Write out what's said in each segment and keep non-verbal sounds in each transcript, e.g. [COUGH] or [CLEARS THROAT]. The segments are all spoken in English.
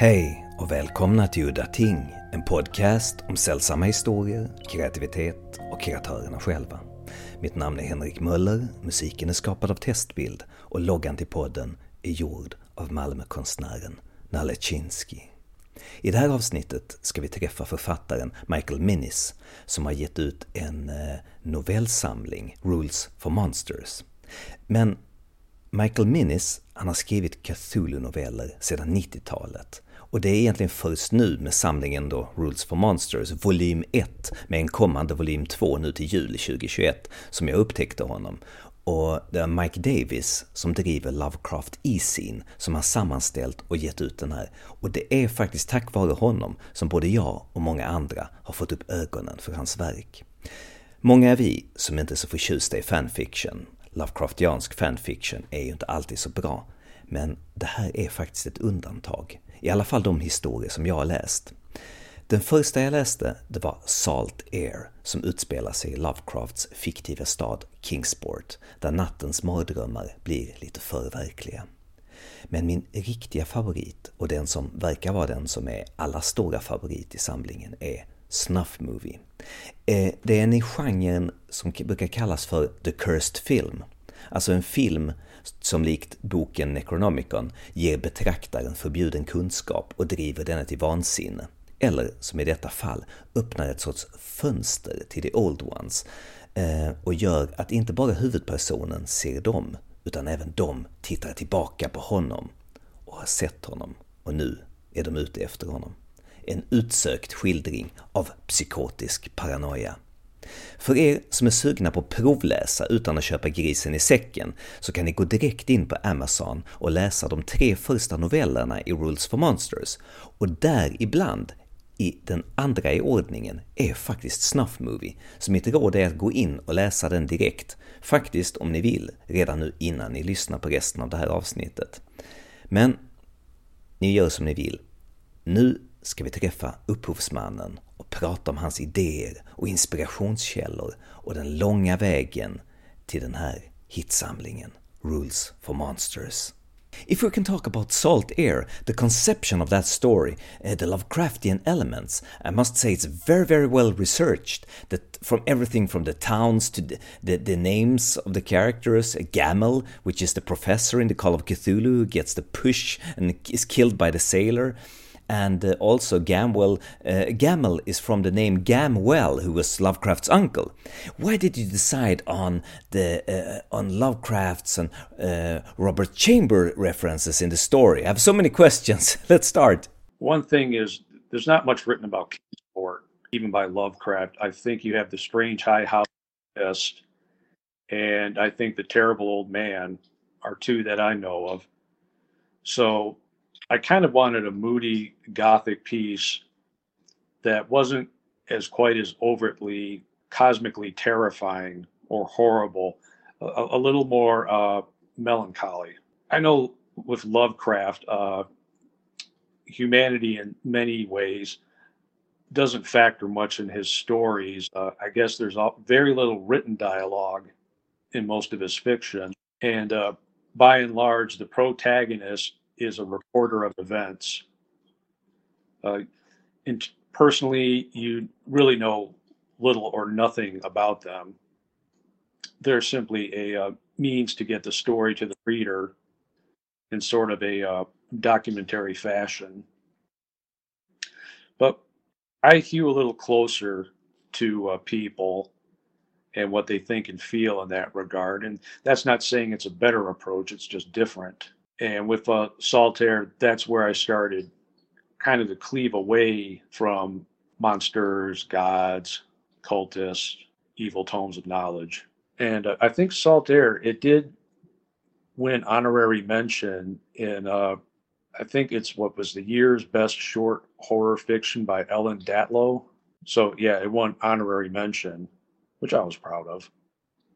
Hej och välkomna till Udda Ting, en podcast om sällsamma historier, kreativitet och kreatörerna själva. Mitt namn är Henrik Möller, musiken är skapad av Testbild och loggan till podden är gjord av Malmökonstnären Nalle Chinsky. I det här avsnittet ska vi träffa författaren Michael Minnis som har gett ut en eh, novellsamling, Rules for Monsters. Men Michael Minnis, han har skrivit Cthulhu-noveller sedan 90-talet. Och det är egentligen först nu med samlingen då Rules for Monsters, volym 1, med en kommande volym 2 nu till juli 2021, som jag upptäckte honom. Och det är Mike Davis som driver Lovecraft E-Scene som har sammanställt och gett ut den här. Och det är faktiskt tack vare honom som både jag och många andra har fått upp ögonen för hans verk. Många är vi som inte är så förtjusta i fanfiction. Lovecraftiansk fanfiction är ju inte alltid så bra. Men det här är faktiskt ett undantag. I alla fall de historier som jag har läst. Den första jag läste, det var Salt Air, som utspelar sig i Lovecrafts fiktiva stad Kingsport, där nattens mardrömmar blir lite för verkliga. Men min riktiga favorit, och den som verkar vara den som är alla stora favorit i samlingen, är Snuff Movie. Eh, det är en i genren som brukar kallas för The Cursed Film. Alltså en film som likt boken Necronomicon ger betraktaren förbjuden kunskap och driver denna till vansinne. Eller, som i detta fall, öppnar ett sorts fönster till the old ones eh, och gör att inte bara huvudpersonen ser dem, utan även de tittar tillbaka på honom och har sett honom och nu är de ute efter honom. En utsökt skildring av psykotisk paranoia. För er som är sugna på att provläsa utan att köpa grisen i säcken så kan ni gå direkt in på Amazon och läsa de tre första novellerna i Rules for Monsters och däribland i den andra i ordningen är faktiskt Snuff Movie, så mitt råd är att gå in och läsa den direkt, faktiskt om ni vill, redan nu innan ni lyssnar på resten av det här avsnittet. Men ni gör som ni vill. Nu ska vi träffa upphovsmannen och prata om hans idéer och inspirationskällor och den långa vägen till den här hitsamlingen, Rules for Monsters. If we can talk about Salt Air, the conception of that story, uh, the Lovecraftian elements, I must say it's very, very well researched. That from everything from the towns to the, the, the names of the characters, uh, Gamel, which is the professor in the Call of Cthulhu who gets the push and is killed by the sailor, and uh, also Gamwell. Uh, Gammell is from the name Gamwell, who was Lovecraft's uncle. Why did you decide on the uh, on Lovecraft's and uh, Robert Chamber references in the story? I have so many [LAUGHS] questions. Let's start. One thing is there's not much written about Kingsport, even by Lovecraft. I think you have the strange high house and I think the terrible old man are two that I know of. So I kind of wanted a moody gothic piece that wasn't as quite as overtly cosmically terrifying or horrible, a, a little more uh, melancholy. I know with Lovecraft, uh, humanity in many ways doesn't factor much in his stories. Uh, I guess there's very little written dialogue in most of his fiction. And uh, by and large, the protagonist is a reporter of events. Uh, and personally, you really know little or nothing about them. They're simply a uh, means to get the story to the reader in sort of a uh, documentary fashion. But I hew a little closer to uh, people and what they think and feel in that regard. And that's not saying it's a better approach, it's just different. And with uh, Salt Air, that's where I started kind of to cleave away from monsters, gods, cultists, evil tomes of knowledge. And uh, I think Salt Air, it did win honorary mention in, uh, I think it's what was the year's best short horror fiction by Ellen Datlow. So yeah, it won honorary mention, which I was proud of.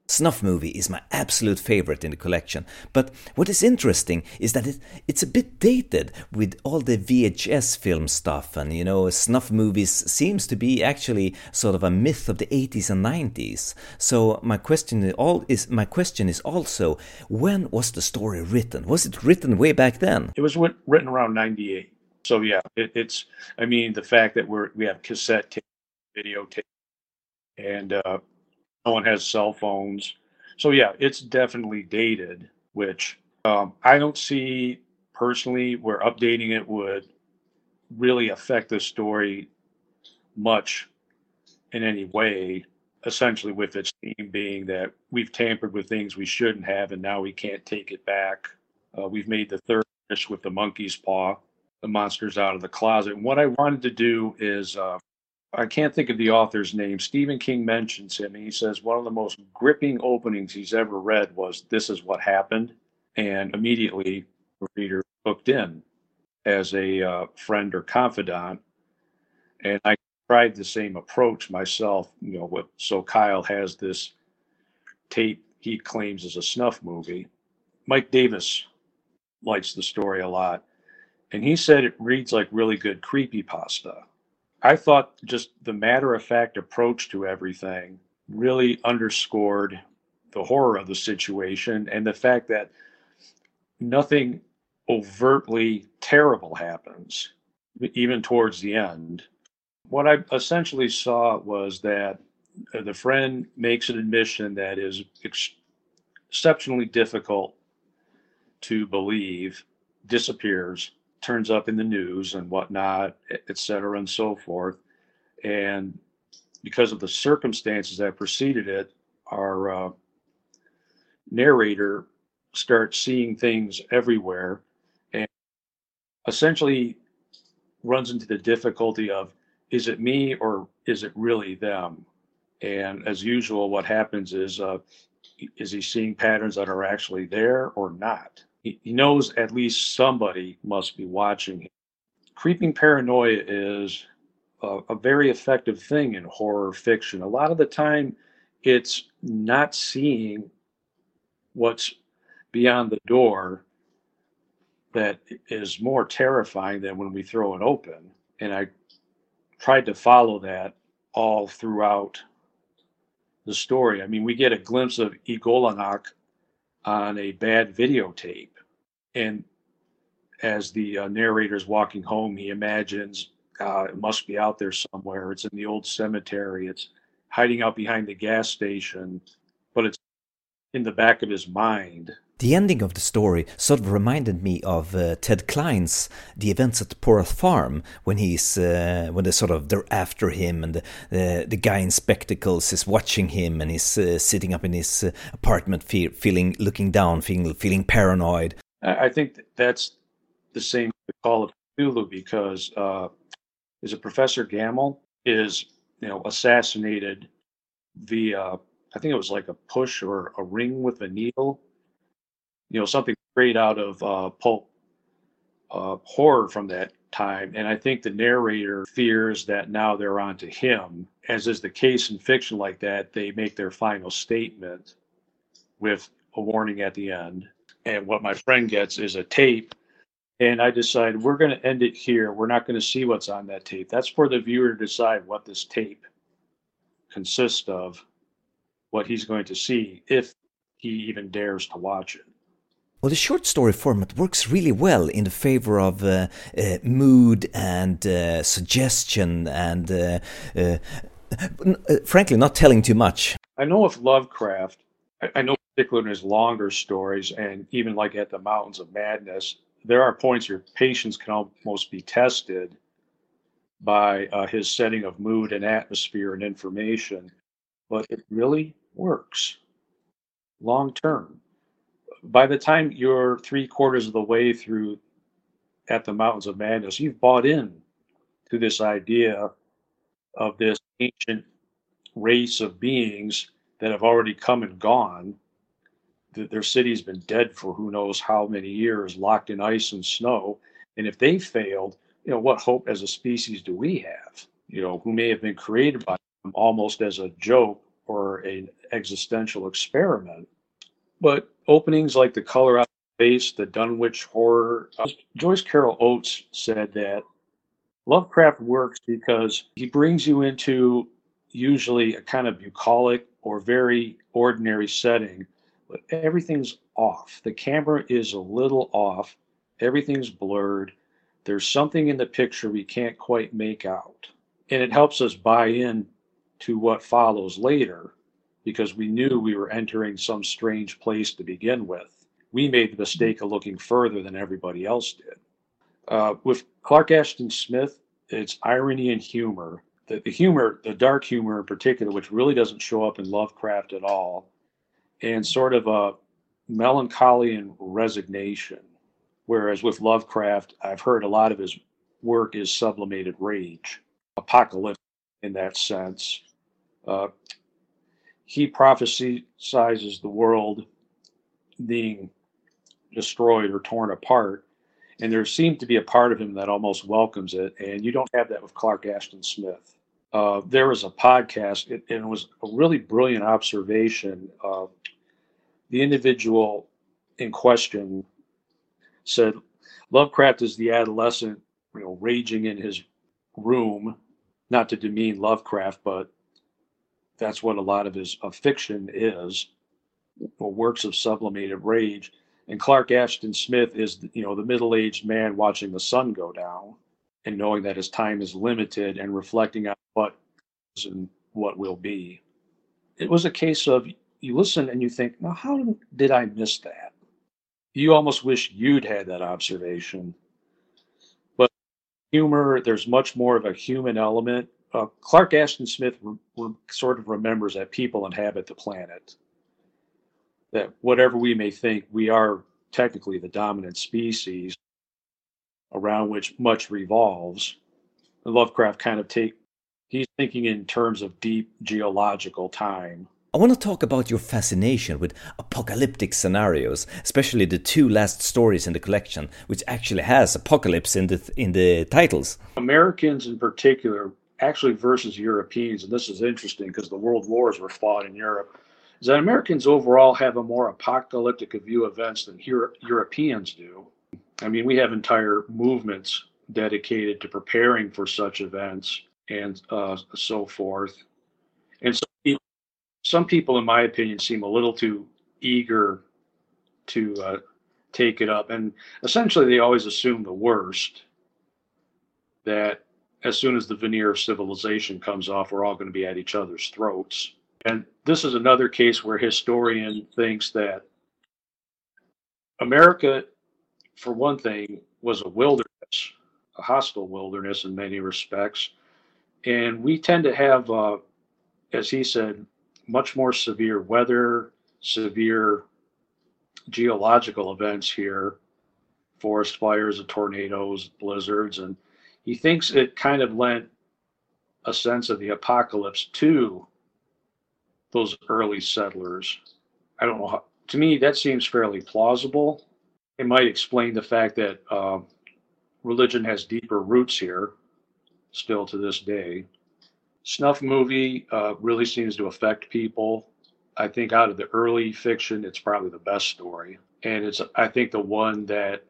Snuff Movie is my absolute favorite in the collection, but what is interesting is that it, it's a bit dated with all the VHS film stuff, and you know, snuff movies seems to be actually sort of a myth of the 80s and 90s. So my question is, all is my question is also, when was the story written? Was it written way back then? It was written around 98. So yeah, it, it's. I mean, the fact that we're we have cassette tape, videotape, and uh, no one has cell phones. So yeah, it's definitely dated. Which um, I don't see personally where updating it would really affect the story much in any way essentially with its theme being that we've tampered with things we shouldn't have and now we can't take it back. Uh, we've made the third with the monkey's paw, the monster's out of the closet. And what I wanted to do is, uh, I can't think of the author's name. Stephen King mentions him, and he says one of the most gripping openings he's ever read was "This is what happened," and immediately the reader hooked in as a uh, friend or confidant. And I tried the same approach myself. You know, what so Kyle has this tape he claims is a snuff movie. Mike Davis likes the story a lot, and he said it reads like really good creepy pasta. I thought just the matter of fact approach to everything really underscored the horror of the situation and the fact that nothing overtly terrible happens, even towards the end. What I essentially saw was that uh, the friend makes an admission that is ex- exceptionally difficult to believe, disappears, turns up in the news and whatnot, et cetera, and so forth. And because of the circumstances that preceded it, our uh, narrator starts seeing things everywhere and essentially runs into the difficulty of is it me or is it really them? And as usual, what happens is, uh, is he seeing patterns that are actually there or not? He, knows at least somebody must be watching him. Creeping paranoia is a, a very effective thing in horror fiction. A lot of the time, it's not seeing what's beyond the door that is more terrifying than when we throw it open. And I tried to follow that all throughout the story. I mean, we get a glimpse of Y'golonac on a bad videotape. And as the uh, narrator's walking home, he imagines uh, it must be out there somewhere. It's in the old cemetery. It's hiding out behind the gas station, but it's in the back of his mind. The ending of the story sort of reminded me of uh, Ted Klein's The Events at Poroth Farm when he's uh, when they sort of they're after him and the uh, the guy in spectacles is watching him and he's uh, sitting up in his uh, apartment fe- feeling looking down feeling feeling paranoid. I think that's the same Call of Cthulhu because uh, is a Professor Gamble is you know assassinated via I think it was like a push or a ring with a needle you know something straight out of uh, pulp uh, horror from that time. And I think the narrator fears that now they're on to him. As is the case in fiction like that, they make their final statement with a warning at the end. And what my friend gets is a tape. And I decide we're going to end it here. We're not going to see what's on that tape. That's for the viewer to decide what this tape consists of, what he's going to see, if he even dares to watch it. Well, the short story format works really well in the favor of uh, uh, mood and uh, suggestion and, uh, uh, uh, frankly, not telling too much. I know of Lovecraft, I, I know particularly in his longer stories and even like at the Mountains of Madness, there are points where patience can almost be tested by his setting of mood and atmosphere and information, but it really works long term by the time you're three quarters of the way through at the mountains of madness you've bought in to this idea of this ancient race of beings that have already come and gone That their city's been dead for who knows how many years locked in ice and snow. And if they failed you know what hope as a species do we have you know who may have been created by them almost as a joke or an existential experiment but openings like the color out of space, the Dunwich horror. Uh, Joyce Carol Oates said that Lovecraft works because he brings you into usually a kind of bucolic or very ordinary setting, but everything's off. The camera is a little off, everything's blurred. there's something in the picture we can't quite make out. And it helps us buy in to what follows later because we knew we were entering some strange place to begin with. We made the mistake of looking further than everybody else did. Uh, with Clark Ashton Smith, it's irony and humor. The, the humor, the dark humor in particular, which really doesn't show up in Lovecraft at all, and sort of a melancholy and resignation. Whereas with Lovecraft, I've heard a lot of his work is sublimated rage, apocalypse in that sense. Uh, he prophesizes the world being destroyed or torn apart. And there seemed to be a part of him that almost welcomes it. And you don't have that with Clark Ashton Smith. Uh, there was a podcast, and it was a really brilliant observation. Uh, the individual in question said Lovecraft is the adolescent, you know, raging in his room, not to demean Lovecraft, but that's what a lot of his uh, fiction is, or works of sublimated rage. And Clark Ashton Smith is, you know, the middle-aged man watching the sun go down and knowing that his time is limited and reflecting on what is and what will be. It was a case of you listen and you think, now how did I miss that? You almost wish you'd had that observation. But humor, there's much more of a human element. Uh, Clark Ashton Smith re- re- sort of remembers that people inhabit the planet. That whatever we may think, we are technically the dominant species around which much revolves. And Lovecraft kind of take he's thinking in terms of deep geological time I want to talk about your fascination with apocalyptic scenarios, especially the two last stories in the collection, which actually has apocalypse in the in the titles. Americans, in particular, actually versus Europeans, and this is interesting because the world wars were fought in Europe. Is that Americans overall have a more apocalyptic view of events than Euro- Europeans do? I mean, we have entire movements dedicated to preparing for such events and uh, so forth. And so some people, in my opinion, seem a little too eager to uh, take it up. And essentially, they always assume the worst that as soon as the veneer of civilization comes off, we're all going to be at each other's throats. And this is another case where historian thinks that America, for one thing, was a wilderness, a hostile wilderness in many respects. And we tend to have, uh, as he said, much more severe weather, severe geological events here, forest fires and tornadoes, blizzards, and he thinks it kind of lent a sense of the apocalypse to those early settlers. I don't know how, to me, that seems fairly plausible. It might explain the fact that uh, religion has deeper roots here, still to this day snuff movie uh, really seems to affect people. I think out of the early fiction, it's probably the best story, and it's I think the one that,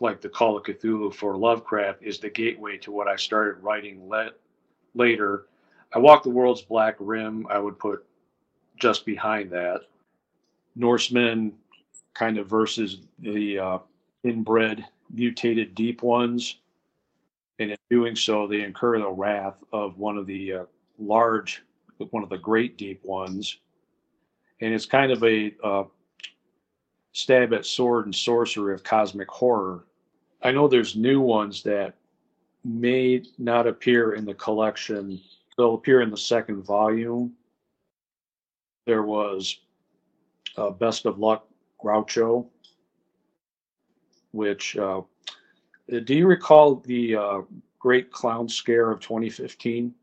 like the Call of Cthulhu for Lovecraft, is the gateway to what I started writing let, later. I Walk the World's Black Rim. I would put just behind that. Norsemen, kind of versus the uh, inbred mutated deep ones and in doing so, they incur the wrath of one of the uh, large, one of the great deep ones. And it's kind of a uh, stab at sword and sorcery of cosmic horror. I know there's new ones that may not appear in the collection, they'll appear in the second volume. There was uh, Best of Luck Groucho, which uh, do you recall the uh, Great Clown Scare of 2015?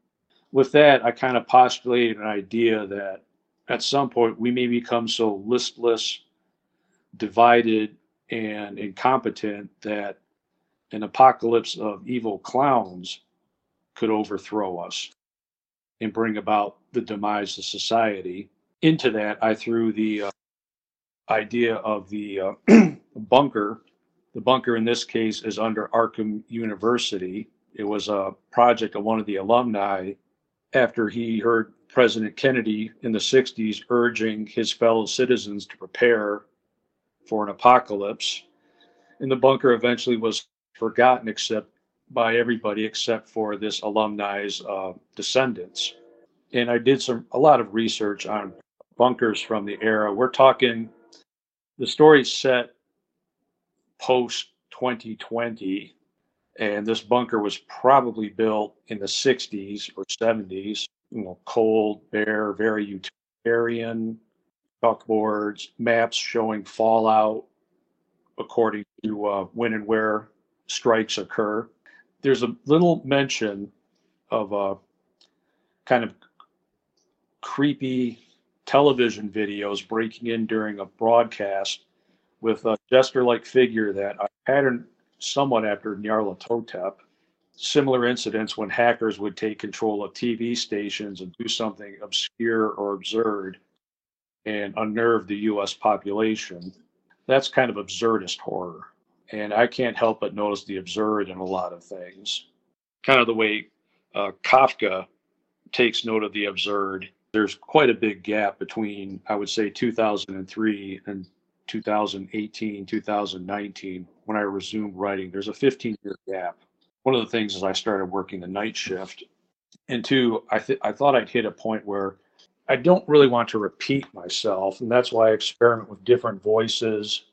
With that, I kind of postulated an idea that at some point we may become so listless, divided, and incompetent that an apocalypse of evil clowns could overthrow us and bring about the demise of society. Into that, I threw the uh, idea of the uh, [CLEARS THROAT] bunker the bunker in this case is under Arkham University. It was a project of one of the alumni after he heard President Kennedy in the 60s urging his fellow citizens to prepare for an apocalypse. And the bunker eventually was forgotten except by everybody except for this alumni's uh, descendants. And I did some a lot of research on bunkers from the era. We're talking the story set post 2020, and this bunker was probably built in the 60s or 70s. You know, cold, bare, very utilitarian, chalkboards, maps showing fallout according to uh, when and where strikes occur. There's a little mention of a kind of creepy television videos breaking in during a broadcast with a jester-like figure that I patterned somewhat after Nyarlathotep. Similar incidents when hackers would take control of TV stations and do something obscure or absurd and unnerve the U.S. population. That's kind of absurdist horror. And I can't help but notice the absurd in a lot of things. Kind of the way uh, Kafka takes note of the absurd. There's quite a big gap between, I would say, 2003 and 2018, 2019, when I resumed writing. There's a 15 year gap. One of the things is I started working the night shift. And two, I, th- I thought I'd hit a point where I don't really want to repeat myself, and that's why I experiment with different voices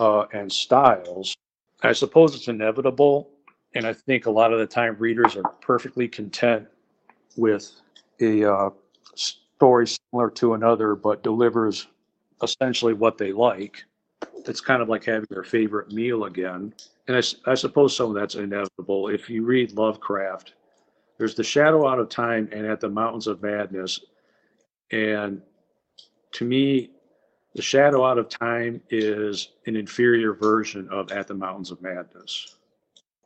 uh, and styles. I suppose it's inevitable, and I think a lot of the time readers are perfectly content with a uh, story similar to another, but delivers essentially what they like. It's kind of like having their favorite meal again. And I, I suppose some of that's inevitable. If you read Lovecraft, there's The Shadow Out of Time and At the Mountains of Madness and to me, The Shadow Out of Time is an inferior version of At the Mountains of Madness.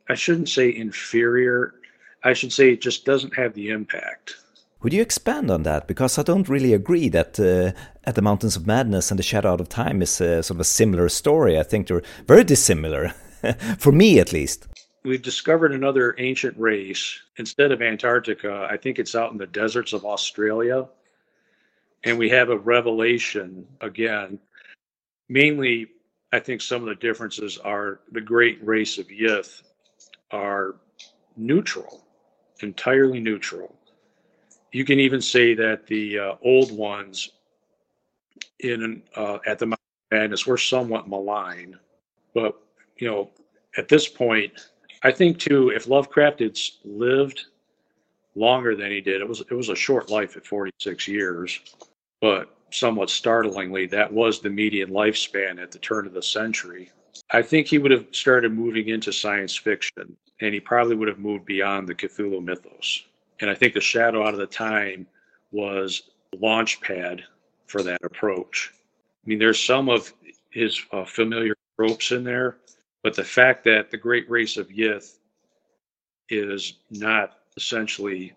I shouldn't say inferior, I should say it just doesn't have the impact. Would you expand on that? Because I don't really agree that uh, At the Mountains of Madness and The Shadow Out of Time is uh, sort of a similar story. I think they're very dissimilar, [LAUGHS] for me at least. We've discovered another ancient race. Instead of Antarctica, I think it's out in the deserts of Australia and we have a revelation again. Mainly, I think some of the differences are the great race of Yith are neutral, entirely neutral. You can even say that the uh, old ones in uh, at the Mount Madness were somewhat malign, but you know, at this point, I think too, if Lovecraft had lived longer than he did, it was it was a short life at 46 years but somewhat startlingly, that was the median lifespan at the turn of the century. I think he would have started moving into science fiction, and he probably would have moved beyond the Cthulhu mythos. And I think The Shadow Out of the Time was launch pad for that approach. I mean, there's some of his uh, familiar tropes in there, but the fact that the great race of Yith is not essentially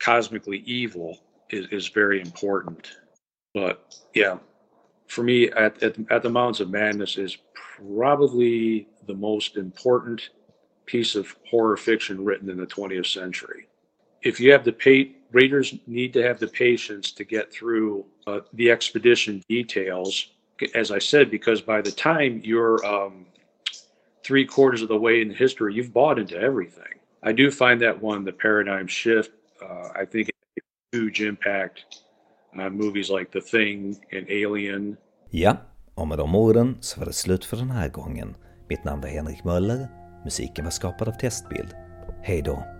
cosmically evil is, is very important. But yeah, for me, at, at, at the Mountains of Madness is probably the most important piece of horror fiction written in the 20th century. If you have the pa- readers need to have the patience to get through uh, the expedition details, as I said, because by the time you're um, three quarters of the way in history, you've bought into everything. I do find that one, the paradigm shift, uh, I think, a huge impact on movies like The Thing and Alien. Ja, och med de orden så var det slut för den här gången. Mitt namn var Henrik Möller. Musiken var skapad av Testbild. Hej då!